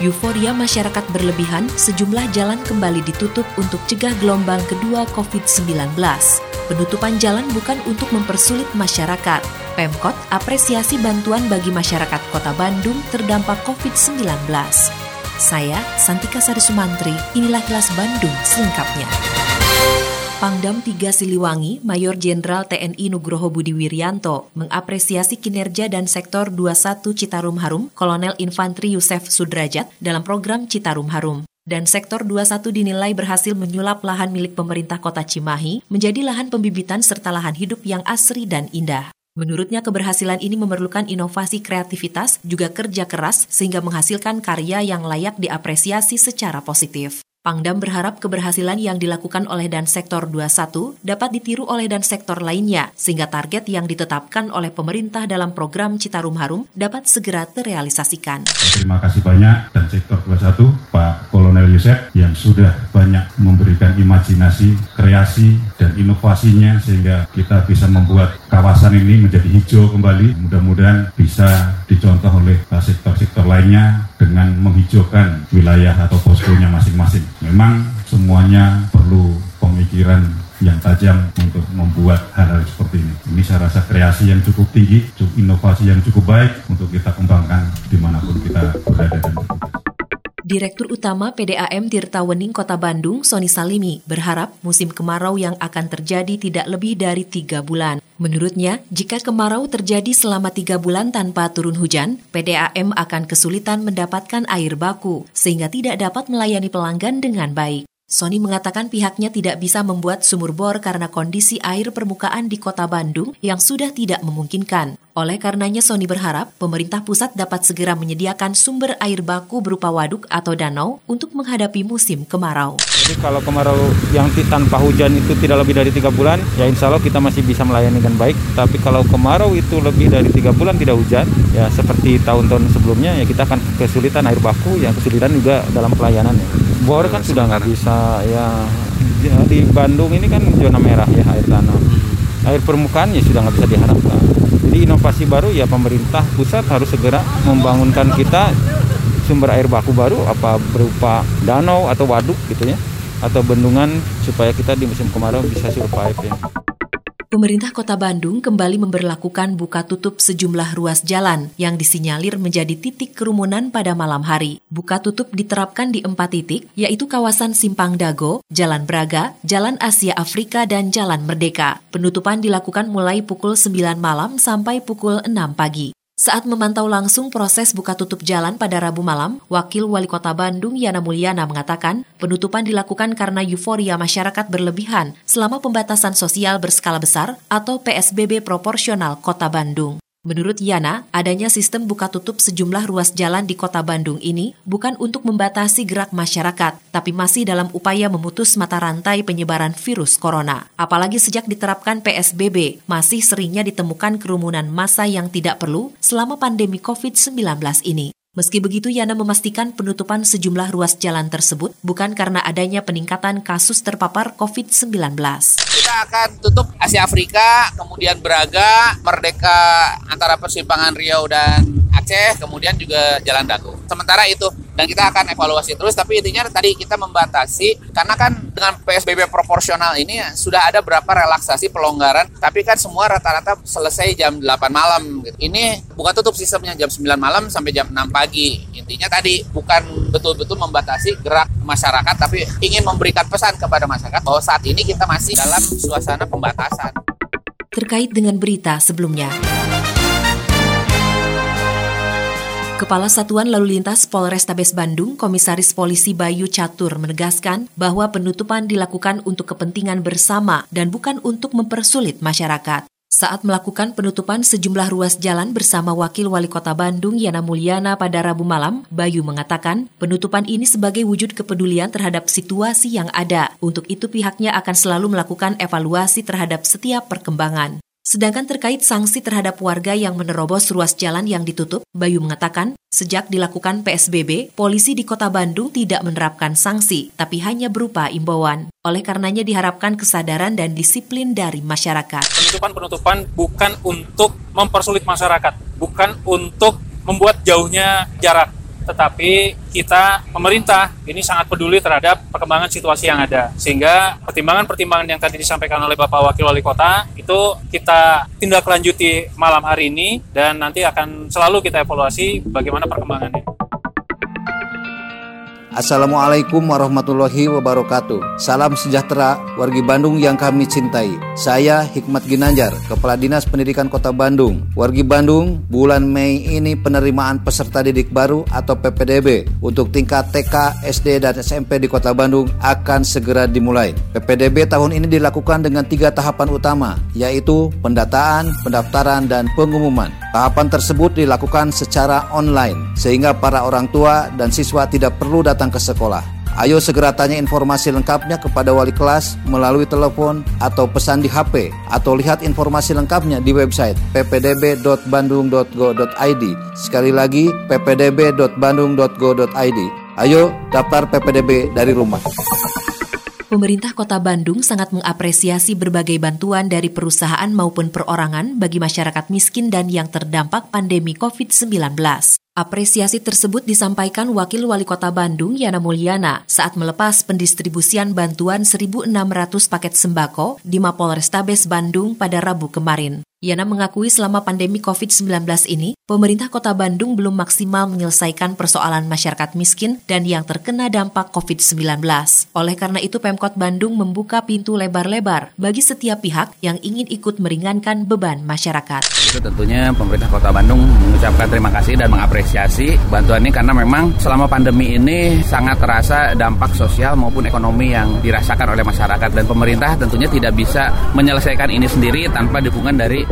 Euforia masyarakat berlebihan, sejumlah jalan kembali ditutup untuk cegah gelombang kedua COVID-19. Penutupan jalan bukan untuk mempersulit masyarakat. Pemkot apresiasi bantuan bagi masyarakat kota Bandung terdampak COVID-19. Saya, Santika Sari Sumantri, inilah kelas Bandung selengkapnya. Pangdam 3 Siliwangi, Mayor Jenderal TNI Nugroho Budi Wiryanto mengapresiasi kinerja dan sektor 21 Citarum Harum, Kolonel Infantri Yusef Sudrajat dalam program Citarum Harum. Dan sektor 21 dinilai berhasil menyulap lahan milik pemerintah kota Cimahi menjadi lahan pembibitan serta lahan hidup yang asri dan indah. Menurutnya keberhasilan ini memerlukan inovasi kreativitas, juga kerja keras sehingga menghasilkan karya yang layak diapresiasi secara positif. Pangdam berharap keberhasilan yang dilakukan oleh dan sektor 21 dapat ditiru oleh dan sektor lainnya, sehingga target yang ditetapkan oleh pemerintah dalam program Citarum Harum dapat segera terrealisasikan. Terima kasih banyak dan sektor 21 Pak Kolonel Yusef yang sudah banyak memberikan imajinasi, kreasi, dan inovasinya sehingga kita bisa membuat kawasan ini menjadi hijau kembali. Mudah-mudahan bisa dicontoh oleh sektor-sektor lainnya dengan menghijaukan wilayah atau poskonya masing-masing. Memang semuanya perlu pemikiran yang tajam untuk membuat hal-hal seperti ini. Ini saya rasa kreasi yang cukup tinggi, inovasi yang cukup baik untuk kita kembangkan di mana pun kita berada dan bertugas. Direktur Utama PDAM Tirta Wening Kota Bandung, Soni Salimi, berharap musim kemarau yang akan terjadi tidak lebih dari tiga bulan. Menurutnya, jika kemarau terjadi selama tiga bulan tanpa turun hujan, PDAM akan kesulitan mendapatkan air baku, sehingga tidak dapat melayani pelanggan dengan baik. Sony mengatakan pihaknya tidak bisa membuat sumur bor karena kondisi air permukaan di kota Bandung yang sudah tidak memungkinkan. Oleh karenanya Sony berharap pemerintah pusat dapat segera menyediakan sumber air baku berupa waduk atau danau untuk menghadapi musim kemarau. Jadi kalau kemarau yang tanpa hujan itu tidak lebih dari tiga bulan, ya insya Allah kita masih bisa melayani dengan baik. Tapi kalau kemarau itu lebih dari tiga bulan tidak hujan, ya seperti tahun-tahun sebelumnya, ya kita akan kesulitan air baku, yang kesulitan juga dalam pelayanan. Ya bor kan sudah nggak bisa ya di Bandung ini kan zona merah ya air tanah. Air permukaannya sudah nggak bisa diharapkan. Jadi inovasi baru ya pemerintah pusat harus segera membangunkan kita sumber air baku baru apa berupa danau atau waduk gitu ya atau bendungan supaya kita di musim kemarau bisa survive ya. Pemerintah Kota Bandung kembali memberlakukan buka tutup sejumlah ruas jalan yang disinyalir menjadi titik kerumunan pada malam hari. Buka tutup diterapkan di empat titik, yaitu kawasan Simpang Dago, Jalan Braga, Jalan Asia Afrika, dan Jalan Merdeka. Penutupan dilakukan mulai pukul 9 malam sampai pukul 6 pagi. Saat memantau langsung proses buka tutup jalan pada Rabu malam, Wakil Wali Kota Bandung Yana Mulyana mengatakan penutupan dilakukan karena euforia masyarakat berlebihan selama pembatasan sosial berskala besar atau PSBB proporsional Kota Bandung. Menurut Yana, adanya sistem buka tutup sejumlah ruas jalan di kota Bandung ini bukan untuk membatasi gerak masyarakat, tapi masih dalam upaya memutus mata rantai penyebaran virus corona. Apalagi sejak diterapkan PSBB, masih seringnya ditemukan kerumunan massa yang tidak perlu selama pandemi COVID-19 ini. Meski begitu, Yana memastikan penutupan sejumlah ruas jalan tersebut bukan karena adanya peningkatan kasus terpapar COVID-19. Kita akan tutup Asia Afrika, kemudian Braga, Merdeka antara persimpangan Riau dan Aceh, kemudian juga Jalan Dago. Sementara itu, dan kita akan evaluasi terus, tapi intinya tadi kita membatasi, karena kan dengan PSBB proporsional ini sudah ada berapa relaksasi pelonggaran, tapi kan semua rata-rata selesai jam 8 malam. Gitu. Ini bukan tutup sistemnya jam 9 malam sampai jam 6 pagi. Intinya tadi bukan betul-betul membatasi gerak masyarakat, tapi ingin memberikan pesan kepada masyarakat bahwa saat ini kita masih dalam suasana pembatasan. Terkait dengan berita sebelumnya. Kepala Satuan Lalu Lintas Polrestabes Bandung, Komisaris Polisi Bayu Catur menegaskan bahwa penutupan dilakukan untuk kepentingan bersama dan bukan untuk mempersulit masyarakat. Saat melakukan penutupan sejumlah ruas jalan bersama Wakil Wali Kota Bandung Yana Mulyana pada Rabu malam, Bayu mengatakan penutupan ini sebagai wujud kepedulian terhadap situasi yang ada. Untuk itu pihaknya akan selalu melakukan evaluasi terhadap setiap perkembangan. Sedangkan terkait sanksi terhadap warga yang menerobos ruas jalan yang ditutup, Bayu mengatakan, sejak dilakukan PSBB, polisi di kota Bandung tidak menerapkan sanksi, tapi hanya berupa imbauan. Oleh karenanya diharapkan kesadaran dan disiplin dari masyarakat. Penutupan-penutupan bukan untuk mempersulit masyarakat, bukan untuk membuat jauhnya jarak tetapi kita pemerintah ini sangat peduli terhadap perkembangan situasi yang ada sehingga pertimbangan-pertimbangan yang tadi disampaikan oleh Bapak Wakil Wali Kota itu kita tindak lanjuti malam hari ini dan nanti akan selalu kita evaluasi bagaimana perkembangannya. Assalamualaikum warahmatullahi wabarakatuh. Salam sejahtera wargi Bandung yang kami cintai. Saya Hikmat Ginanjar, Kepala Dinas Pendidikan Kota Bandung. Wargi Bandung, bulan Mei ini penerimaan peserta didik baru atau PPDB untuk tingkat TK, SD, dan SMP di Kota Bandung akan segera dimulai. PPDB tahun ini dilakukan dengan tiga tahapan utama, yaitu pendataan, pendaftaran, dan pengumuman. Tahapan tersebut dilakukan secara online, sehingga para orang tua dan siswa tidak perlu datang datang ke sekolah. Ayo segera tanya informasi lengkapnya kepada wali kelas melalui telepon atau pesan di HP atau lihat informasi lengkapnya di website ppdb.bandung.go.id. Sekali lagi ppdb.bandung.go.id. Ayo daftar PPDB dari rumah. Pemerintah Kota Bandung sangat mengapresiasi berbagai bantuan dari perusahaan maupun perorangan bagi masyarakat miskin dan yang terdampak pandemi COVID-19. Apresiasi tersebut disampaikan Wakil Wali Kota Bandung Yana Mulyana saat melepas pendistribusian bantuan 1.600 paket sembako di Mapol Restabes Bandung pada Rabu kemarin. Yana mengakui selama pandemi COVID-19 ini, pemerintah kota Bandung belum maksimal menyelesaikan persoalan masyarakat miskin dan yang terkena dampak COVID-19. Oleh karena itu, Pemkot Bandung membuka pintu lebar-lebar bagi setiap pihak yang ingin ikut meringankan beban masyarakat. Itu tentunya pemerintah kota Bandung mengucapkan terima kasih dan mengapresiasi bantuan ini karena memang selama pandemi ini sangat terasa dampak sosial maupun ekonomi yang dirasakan oleh masyarakat dan pemerintah tentunya tidak bisa menyelesaikan ini sendiri tanpa dukungan dari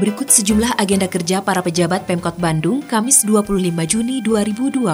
Berikut sejumlah agenda kerja para pejabat Pemkot Bandung Kamis 25 Juni 2020.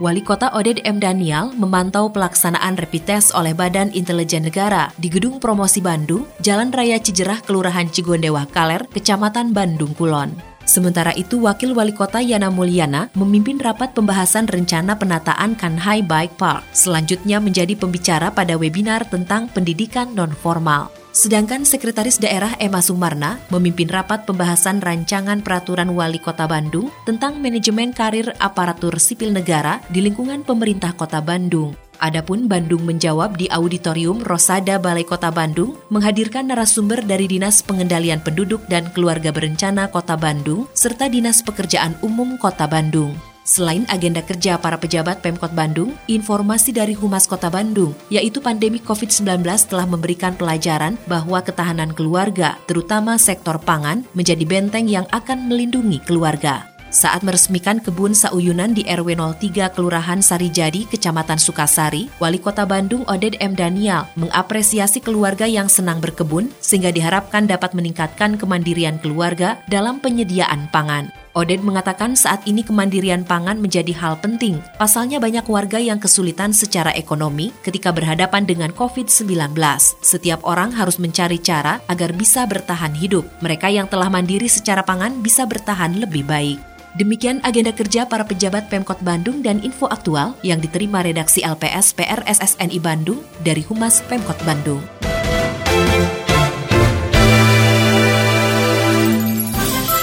Wali Kota Oded M. Daniel memantau pelaksanaan rapid test oleh Badan Intelijen Negara di Gedung Promosi Bandung, Jalan Raya Cijerah, Kelurahan Cigondewa Kaler, Kecamatan Bandung Kulon. Sementara itu, Wakil Wali Kota Yana Mulyana memimpin rapat pembahasan rencana penataan Kanhai Bike Park. Selanjutnya menjadi pembicara pada webinar tentang pendidikan non-formal. Sedangkan Sekretaris Daerah Emma Sumarna memimpin rapat pembahasan rancangan peraturan Wali Kota Bandung tentang manajemen karir aparatur sipil negara di lingkungan pemerintah Kota Bandung. Adapun Bandung menjawab di Auditorium Rosada Balai Kota Bandung menghadirkan narasumber dari Dinas Pengendalian Penduduk dan Keluarga Berencana Kota Bandung serta Dinas Pekerjaan Umum Kota Bandung. Selain agenda kerja para pejabat Pemkot Bandung, informasi dari Humas Kota Bandung, yaitu pandemi COVID-19 telah memberikan pelajaran bahwa ketahanan keluarga, terutama sektor pangan, menjadi benteng yang akan melindungi keluarga. Saat meresmikan kebun sauyunan di RW 03 Kelurahan Sarijadi, Kecamatan Sukasari, Wali Kota Bandung Oded M. Daniel mengapresiasi keluarga yang senang berkebun sehingga diharapkan dapat meningkatkan kemandirian keluarga dalam penyediaan pangan. Oded mengatakan saat ini kemandirian pangan menjadi hal penting. Pasalnya banyak warga yang kesulitan secara ekonomi ketika berhadapan dengan COVID-19. Setiap orang harus mencari cara agar bisa bertahan hidup. Mereka yang telah mandiri secara pangan bisa bertahan lebih baik. Demikian agenda kerja para pejabat Pemkot Bandung dan info aktual yang diterima redaksi LPS PRSSNI Bandung dari Humas Pemkot Bandung.